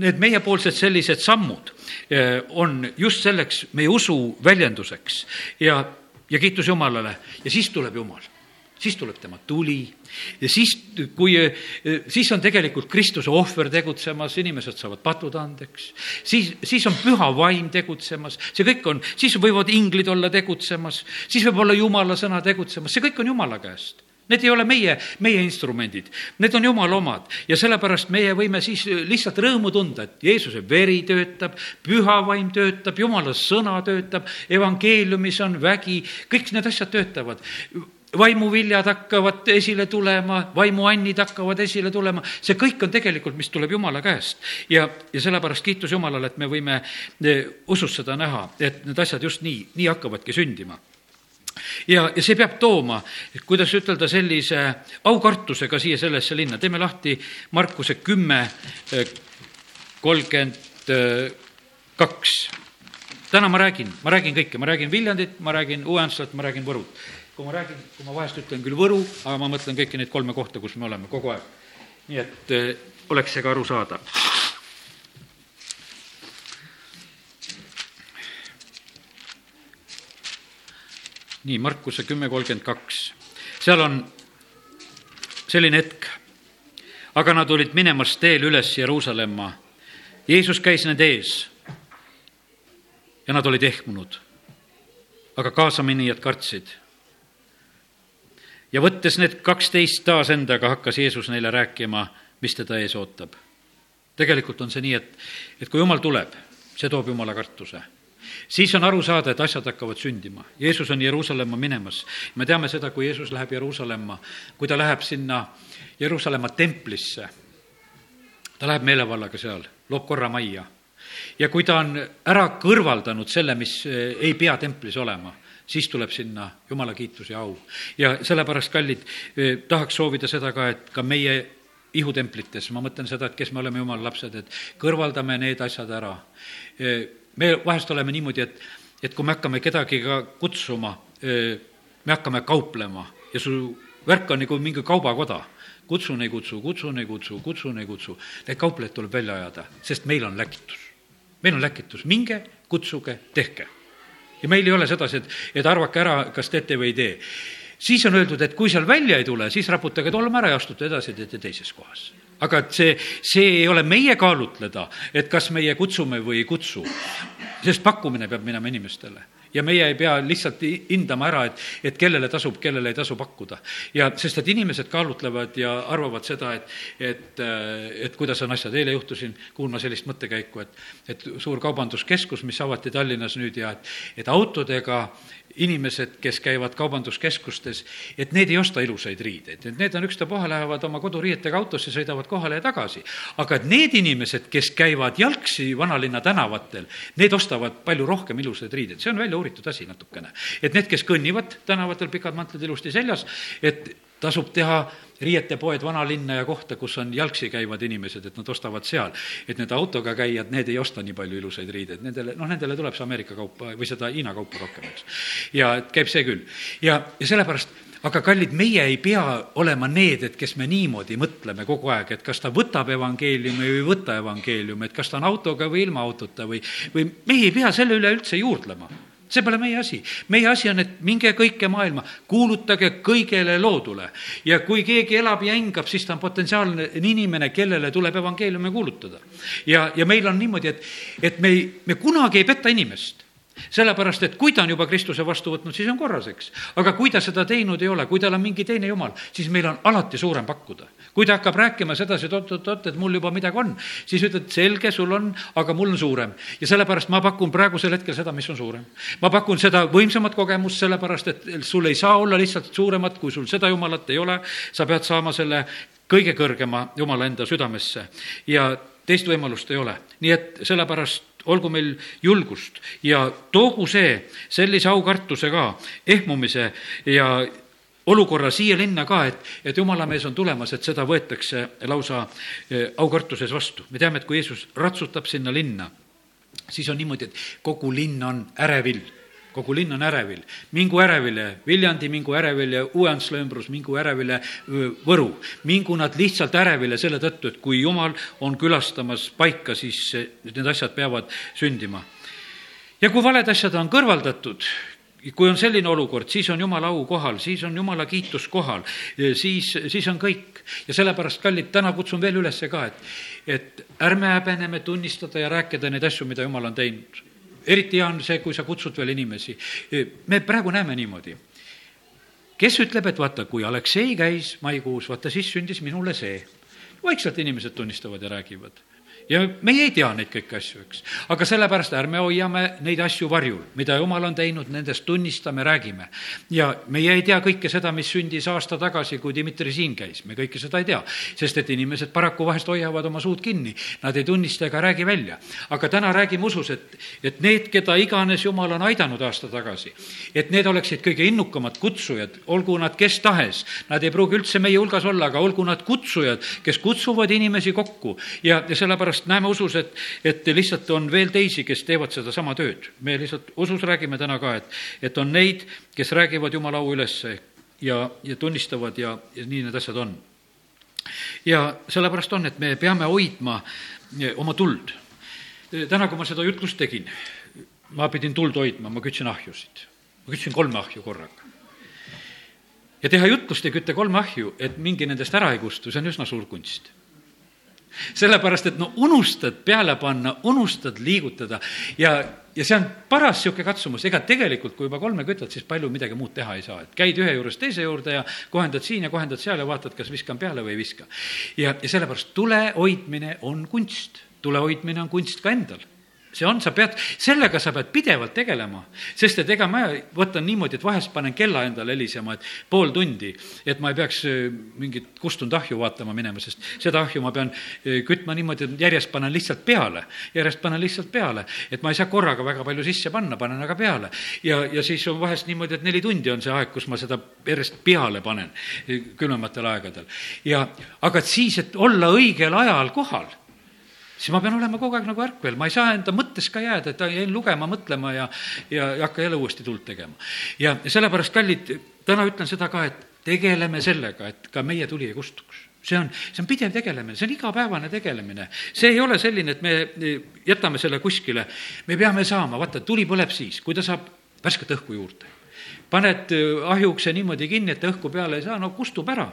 need meiepoolsed sellised sammud eh, on just selleks meie usu väljenduseks. Ja, ja kiitus Jumalale. Ja siis tuleb Jumal. Siis tuleb tema tuli. Ja siis, kui, eh, siis on tegelikult Kristuse ohver tegutsemas, inimesed saavad patud andeks, siis, siis on püha vaim tegutsemas, see kõik on, siis võivad inglid olla tegutsemas, siis võib olla Jumala sõna tegutsemas, see kõik on Jumala käest Need ei ole meie, meie instrumendid, need on Jumala omad. Ja sellepärast meie võime siis lihtsalt rõõmu tunda, et Jeesuse veri töötab, püha vaim töötab, Jumala sõna töötab, evangeeliumis on vägi, kõik need asjad töötavad. Vaimuviljad hakkavad esile tulema, vaimuannid hakkavad esile tulema, see kõik on tegelikult, mis tuleb Jumala käest. ja, ja sellepärast kiitus Jumalale, et me võime eh, usus seda näha, et need asjad just nii, nii hakkavadki sündima ja, ja see peab tooma, kuidas ütelda, sellise aukartusega siia sellesse linna, teeme lahti Markuse kümme, eh, kolmkümmend kaks. täna ma räägin, ma räägin kõike, ma räägin Viljandit, ma räägin Uuenslat, ma räägin Võrut. kui ma räägin, kui ma vahest ütlen küll Võru, aga ma mõtlen kõiki neid kolme kohta, kus me oleme kogu aeg. nii et eh, oleks see ka arusaadav nii, Markuse kümme kolmkümmend kaks. seal on selline hetk. aga nad olid minemas teel üles Jeruusalemma. Jeesus käis nende ees. ja nad olid ehmunud. aga kaasaminijad kartsid. ja võttes need kaksteist taas endaga, hakkas Jeesus neile rääkima, mis teda ees ootab. tegelikult on see nii, et, et kui Jumal tuleb, see toob Jumala kartuse siis on aru saada, et asjad hakkavad sündima. Jeesus on Jeruusalemma minemas. me teame seda, kui Jeesus läheb Jeruusalemma, kui ta läheb sinna Jeruusalemma templisse, ta läheb meelevallaga seal, loob korra majja. ja kui ta on ära kõrvaldanud selle, mis eh, ei pea templis olema, siis tuleb sinna jumala kiitus ja au. ja sellepärast, kallid, eh, tahaks soovida seda ka, et ka meie ihutemplites, ma mõtlen seda, et kes me oleme jumala lapsed, et kõrvaldame need asjad ära eh, me vahest oleme niimoodi, et, et kui me hakkame kedagi ka kutsuma, me hakkame kauplema ja su värk on nagu mingi kaubakoda. kutsun, ei kutsu, kutsun, ei kutsu, kutsun, ei kutsu. Need kauplejad tuleb välja ajada, sest meil on läkitus. meil on läkitus, minge, kutsuge, tehke. ja meil ei ole sedasi, et, et arvake ära, kas teete või ei tee. siis on öeldud, et kui seal välja ei tule, siis raputage tolm ära ja astute edasi, teete teises kohas aga et see, see ei ole meie kaalutleda, et kas meie kutsume või ei kutsu. sest pakkumine peab minema inimestele ja meie ei pea lihtsalt hindama ära, et, et kellele tasub, kellele ei tasu pakkuda. ja sest, et inimesed kaalutlevad ja arvavad seda, et, et, et kuidas on asjad. eile juhtusin kuulma sellist mõttekäiku, et, et suur kaubanduskeskus, mis avati Tallinnas nüüd ja et, et autodega inimesed, kes käivad kaubanduskeskustes, et need ei osta ilusaid riideid, et need on ükstapuha, lähevad oma koduriietega autosse, sõidavad kohale ja tagasi. aga et need inimesed, kes käivad jalgsi vanalinna tänavatel, need ostavad palju rohkem ilusaid riideid, see on välja uuritud asi natukene. et need, kes kõnnivad tänavatel, pikad mantlid ilusti seljas, et tasub teha riietepoed vanalinna ja kohta, kus on jalgsi käivad inimesed, et nad ostavad seal. et need autoga käijad, need ei osta nii palju ilusaid riideid, nendele, noh, nendele tuleb see Ameerika kaupa või seda Hiina kaupa rohkem, eks. ja käib see küll. ja, ja sellepärast aga kallid, meie ei pea olema need, et kes me niimoodi mõtleme kogu aeg, et kas ta võtab evangeeliumi või ei võta evangeeliumi, et kas ta on autoga või ilma autota või, või meie ei pea selle üle üldse juurdlema see pole meie asi. meie asi on, et minge kõike maailma, kuulutage kõigele loodule. ja kui keegi elab ja hingab, siis ta on potentsiaalne inimene, kellele tuleb evangeeliumi kuulutada. ja, ja meil on niimoodi, et, et me ei, me kunagi ei peta inimest sellepärast, et kui ta on juba Kristuse vastu võtnud, siis on korras, eks. aga kui ta seda teinud ei ole, kui tal on mingi teine jumal, siis meil on alati suurem pakkuda. kui ta hakkab rääkima sedasi, et oot-oot-oot, et mul juba midagi on, siis ütled, selge, sul on, aga mul on suurem. ja sellepärast ma pakun praegusel hetkel seda, mis on suurem. ma pakun seda võimsamat kogemust, sellepärast et sul ei saa olla lihtsalt suuremat, kui sul seda jumalat ei ole, sa pead saama selle kõige kõrgema jumala enda südamesse ja teist võimalust ei ole. nii et sellepärast olgu meil julgust ja toogu see sellise aukartusega ehmumise ja olukorra siia linna ka, et, et jumala mees on tulemas, et seda võetakse lausa eh, aukartuses vastu. me teame, et kui Jeesus ratsutab sinna linna, siis on niimoodi, et kogu linn on ärevil kogu linn on ärevil. mingu ärevile Viljandi, mingu ärevile Uue-Antsla ümbrus, mingu ärevile Võru. mingu nad lihtsalt ärevile selle tõttu, et kui Jumal on külastamas paika, siis need asjad peavad sündima. ja kui valed asjad on kõrvaldatud, kui on selline olukord, siis on jumala au kohal, siis on jumala kiitus kohal, siis, siis on kõik. ja sellepärast, kallid, täna kutsun veel üles ka, et, et ärme häbeneme tunnistada ja rääkida neid asju, mida jumal on teinud eriti hea on see, kui sa kutsud veel inimesi. me praegu näeme niimoodi. kes ütleb, et vaata, kui Aleksei käis maikuus, vaata siis sündis minule see. vaikselt inimesed tunnistavad ja räägivad ja meie ei tea neid kõiki asju, eks. aga sellepärast ärme hoiame neid asju varjul, mida jumal on teinud, nendest tunnistame, räägime. ja meie ei tea kõike seda, mis sündis aasta tagasi, kui Dmitri siin käis, me kõike seda ei tea. sest et inimesed paraku vahest hoiavad oma suud kinni, nad ei tunnista ega räägi välja. aga täna räägime usus, et, et need, keda iganes jumal on aidanud aasta tagasi, et need oleksid kõige innukamad kutsujad, olgu nad kes tahes, nad ei pruugi üldse meie hulgas olla, aga olgu nad kutsujad, kes kutsuvad inimesi kokku ja, ja sellepärast sellepärast näeme usus, et, et lihtsalt on veel teisi, kes teevad sedasama tööd. me lihtsalt usus räägime täna ka, et, et on neid, kes räägivad Jumala au ülesse ja, ja tunnistavad ja, ja nii need asjad on. ja sellepärast on, et me peame hoidma oma tuld. täna, kui ma seda jutlust tegin, ma pidin tuld hoidma, ma kütsin ahjusid. ma kütsin kolme ahju korraga ja teha jutlust ja kütta kolme ahju, et mingi nendest ära ei kustu, see on üsna suur kunst sellepärast, et no unustad peale panna, unustad liigutada. Ja, ja see on paras niisugune katsumus, ega tegelikult, kui juba kolme kütad, siis palju midagi muud teha ei saa, et käid ühe juurest teise juurde ja kohendad siin ja kohendad seal ja vaatad, kas viskan peale või ei viska. ja, ja sellepärast tule hoidmine on kunst, tule hoidmine on kunst ka endal see on, sa pead, sellega sa pead pidevalt tegelema, sest et ega ma võtan niimoodi, et vahest panen kella endale helisema, et pool tundi, et ma ei peaks äh, mingit kustunud ahju vaatama minema, sest seda ahju ma pean äh, kütma niimoodi, et järjest panen lihtsalt peale, järjest panen lihtsalt peale, et ma ei saa korraga väga palju sisse panna, panen aga peale. ja, ja siis on vahest niimoodi, et neli tundi on see aeg, kus ma seda järjest peale panen äh, külmematel aegadel. ja, aga et siis, et olla õigel ajal kohal siis ma pean olema kogu aeg nagu ärkvel, ma ei saa enda mõttes ka jääda, et jäin lugema, mõtlema ja, ja ei hakka jälle uuesti tuld tegema. ja sellepärast, kallid, täna ütlen seda ka, et tegeleme sellega, et ka meie tuli ei kustuks see on, see on pidev tegelemine, see on igapäevane tegelemine. see ei ole selline, et me jätame selle kuskile, me peame saama, vaata, tuli põleb siis, kui ta saab värsket õhku juurde. paned ahjuukse niimoodi kinni, et õhku peale ei saa, no kustub ära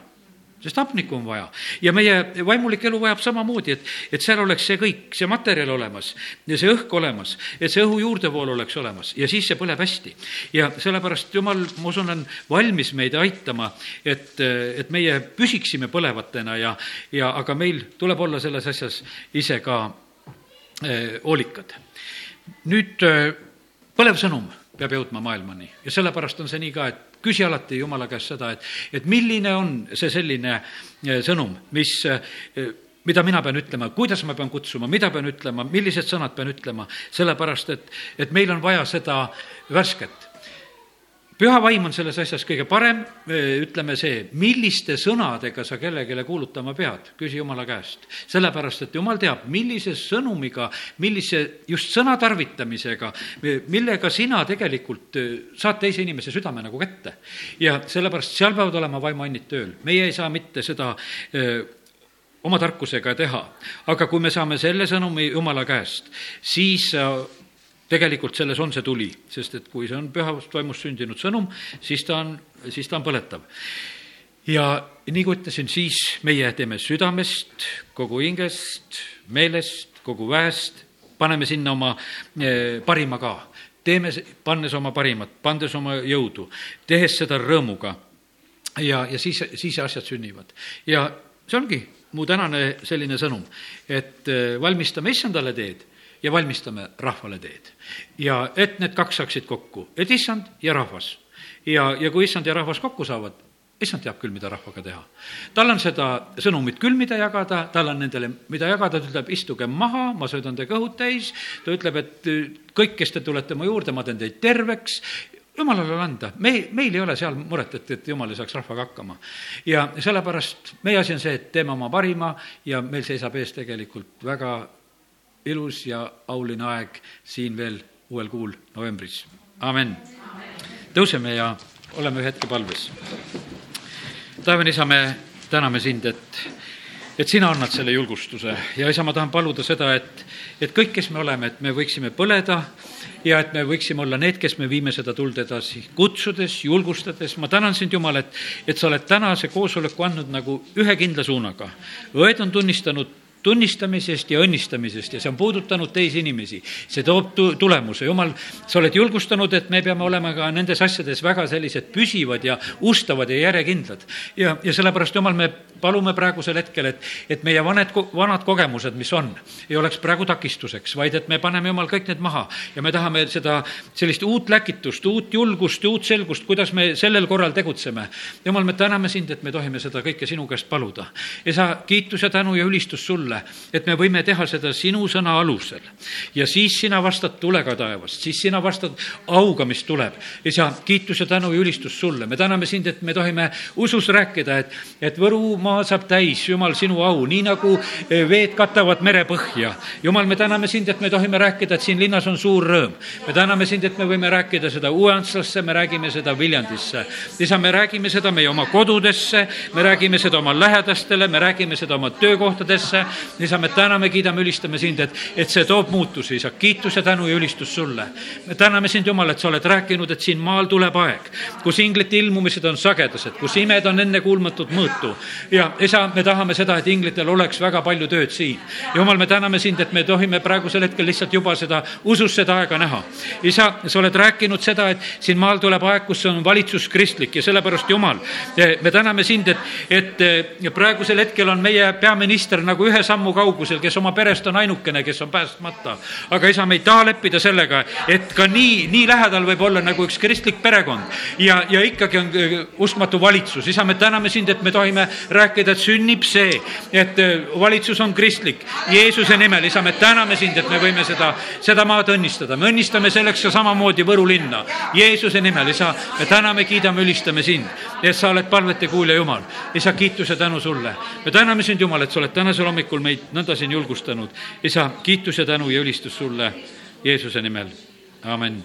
sest hapnikku on vaja. ja meie vaimulik elu vajab samamoodi, et, et seal oleks see kõik, see materjal olemas ja see õhk olemas, et see õhu juurdevool oleks olemas ja siis see põleb hästi. ja sellepärast Jumal, ma usun, on valmis meid aitama, et, et meie püsiksime põlevatena ja, ja aga meil tuleb olla selles asjas ise ka eh, hoolikad. nüüd eh, põlev sõnum peab jõudma maailmani ja sellepärast on see nii ka, et küsi alati Jumala käest seda, et, et milline on see selline eh, sõnum, mis eh, mida mina pean ütlema, kuidas ma pean kutsuma, mida pean ütlema, millised sõnad pean ütlema, sellepärast et, et meil on vaja seda värsket püha vaim on selles asjas kõige parem, ütleme see, milliste sõnadega sa kellelegi kuulutama pead, küsi Jumala käest. sellepärast, et Jumal teab, millise sõnumiga, millise just sõna tarvitamisega, millega sina tegelikult saad teise inimese südame nagu kätte. ja sellepärast seal peavad olema vaimuannid tööl, meie ei saa mitte seda öö, oma tarkusega teha. aga kui me saame selle sõnumi Jumala käest, siis tegelikult selles on see tuli, sest et kui see on pühast vaimust sündinud sõnum, siis ta on, siis ta on põletav. ja kui ütlesin, siis meie teeme südamest, kogu hingest, meelest, kogu väest, paneme sinna oma eh, parima ka. teeme, pannes oma parimat, pandes oma jõudu, tehes seda rõõmuga ja, ja siis, siis asjad sünnivad. ja see ongi mu tänane selline sõnum, et eh, valmistame issandale teed ja valmistame rahvale teed. ja et need kaks saaksid kokku, et issand ja rahvas. ja, ja kui issand ja rahvas kokku saavad, issand teab küll, mida rahvaga teha. tal on seda sõnumit küll, mida jagada, tal on nendele, mida jagada, ta ütleb, istuge maha, ma söödan teie kõhud täis, ta ütleb, et kõik, kes te tulete mu juurde, ma teen teid terveks, jumalale anda, me, meil ei ole seal muret, et, et jumal ei saaks rahvaga hakkama. ja sellepärast meie asi on see, et teeme oma parima ja meil seisab ees tegelikult väga ilus ja auline aeg siin veel uuel kuul novembris, amen. tõuseme ja oleme ühe hetke palves. taevane isa, me täname sind, et, et sina annad selle julgustuse ja isa, ma tahan paluda seda, et, et kõik, kes me oleme, et me võiksime põleda ja et me võiksime olla need, kes me viime seda tuld edasi, kutsudes, julgustades, ma tänan sind, Jumal, et, et sa oled tänase koosoleku andnud nagu ühe kindla suunaga. õed on tunnistanud tunnistamisest ja õnnistamisest ja see on puudutanud teisi inimesi. see toob tu-, tulemuse, jumal, sa oled julgustanud, et me peame olema ka nendes asjades väga sellised püsivad ja ustavad ja järjekindlad. ja, ja sellepärast, jumal, me palume praegusel hetkel, et, et meie vaned, vanad kogemused, mis on, ei oleks praegu takistuseks, vaid et me paneme, jumal, kõik need maha ja me tahame seda, sellist uut läkitust, uut julgust, uut selgust, kuidas me sellel korral tegutseme. jumal, me täname sind, et me tohime seda kõike sinu käest paluda. ja sa, kiitus ja tänu ja ülistus sulle, et me võime teha seda sinu sõna alusel. ja siis sina vastad tulega taevast, siis sina vastad auga, mis tuleb. ja sa, kiitus ja tänu ja ülistus sulle, me täname sind, et me tohime usus rääkida, et, et Võru maa saab täis, Jumal, sinu au, nii nagu veed katavad merepõhja. Jumal, me täname sind, et me tohime rääkida, et siin linnas on suur rõõm. me täname sind, et me võime rääkida seda Uue-Antslasse, me räägime seda Viljandisse. isa, me räägime seda meie oma kodudesse, me räägime seda oma lähedastele, me räägime seda oma töökohtadesse. Isa, me täname, kiidame, ülistame sind, et, et see toob muutusi, isa, kiitus ja tänu ja ülistus sulle. me täname sind, Jumal, et sa oled rääkinud, et siin maal tuleb aeg, kus inglite ilmumised on sagedased, kus imed on ennekuulmatut mõõtu ja isa, me tahame seda, et inglitel oleks väga palju tööd siin. jumal, me täname sind, et me tohime praegusel hetkel lihtsalt juba seda, usus seda aega näha. isa, sa oled rääkinud seda, et siin maal tuleb aeg, kus on valitsus kristlik ja sellepärast, Jumal, me täname sind, et, et praegusel hetkel on meie peaminister nagu ühe sammu kaugusel, kes oma perest on ainukene, kes on päästmata. aga isa, me ei taha leppida sellega, et ka nii, nii lähedal võib olla nagu üks kristlik perekond ja, ja ikkagi on äh, uskmatu valitsus. isa, me täname sind, et me tohime rääkida, et sünnib see, et äh, valitsus on kristlik. Jeesuse nimel, isa, me täname sind, et me võime seda, seda maad õnnistada, me õnnistame selleks ka samamoodi Võru linna. Jeesuse nimel, isa, me täname, kiidame, ülistame sind, et sa oled palvete kuulja Jumal. isa, kiitus ja tänu sulle. me täname sind, Jumal, et sa oled tänasel hommikul meid nõnda siin julgustanud. isa, kiitus ja tänu ja ülistus sulle Jeesuse nimel, amen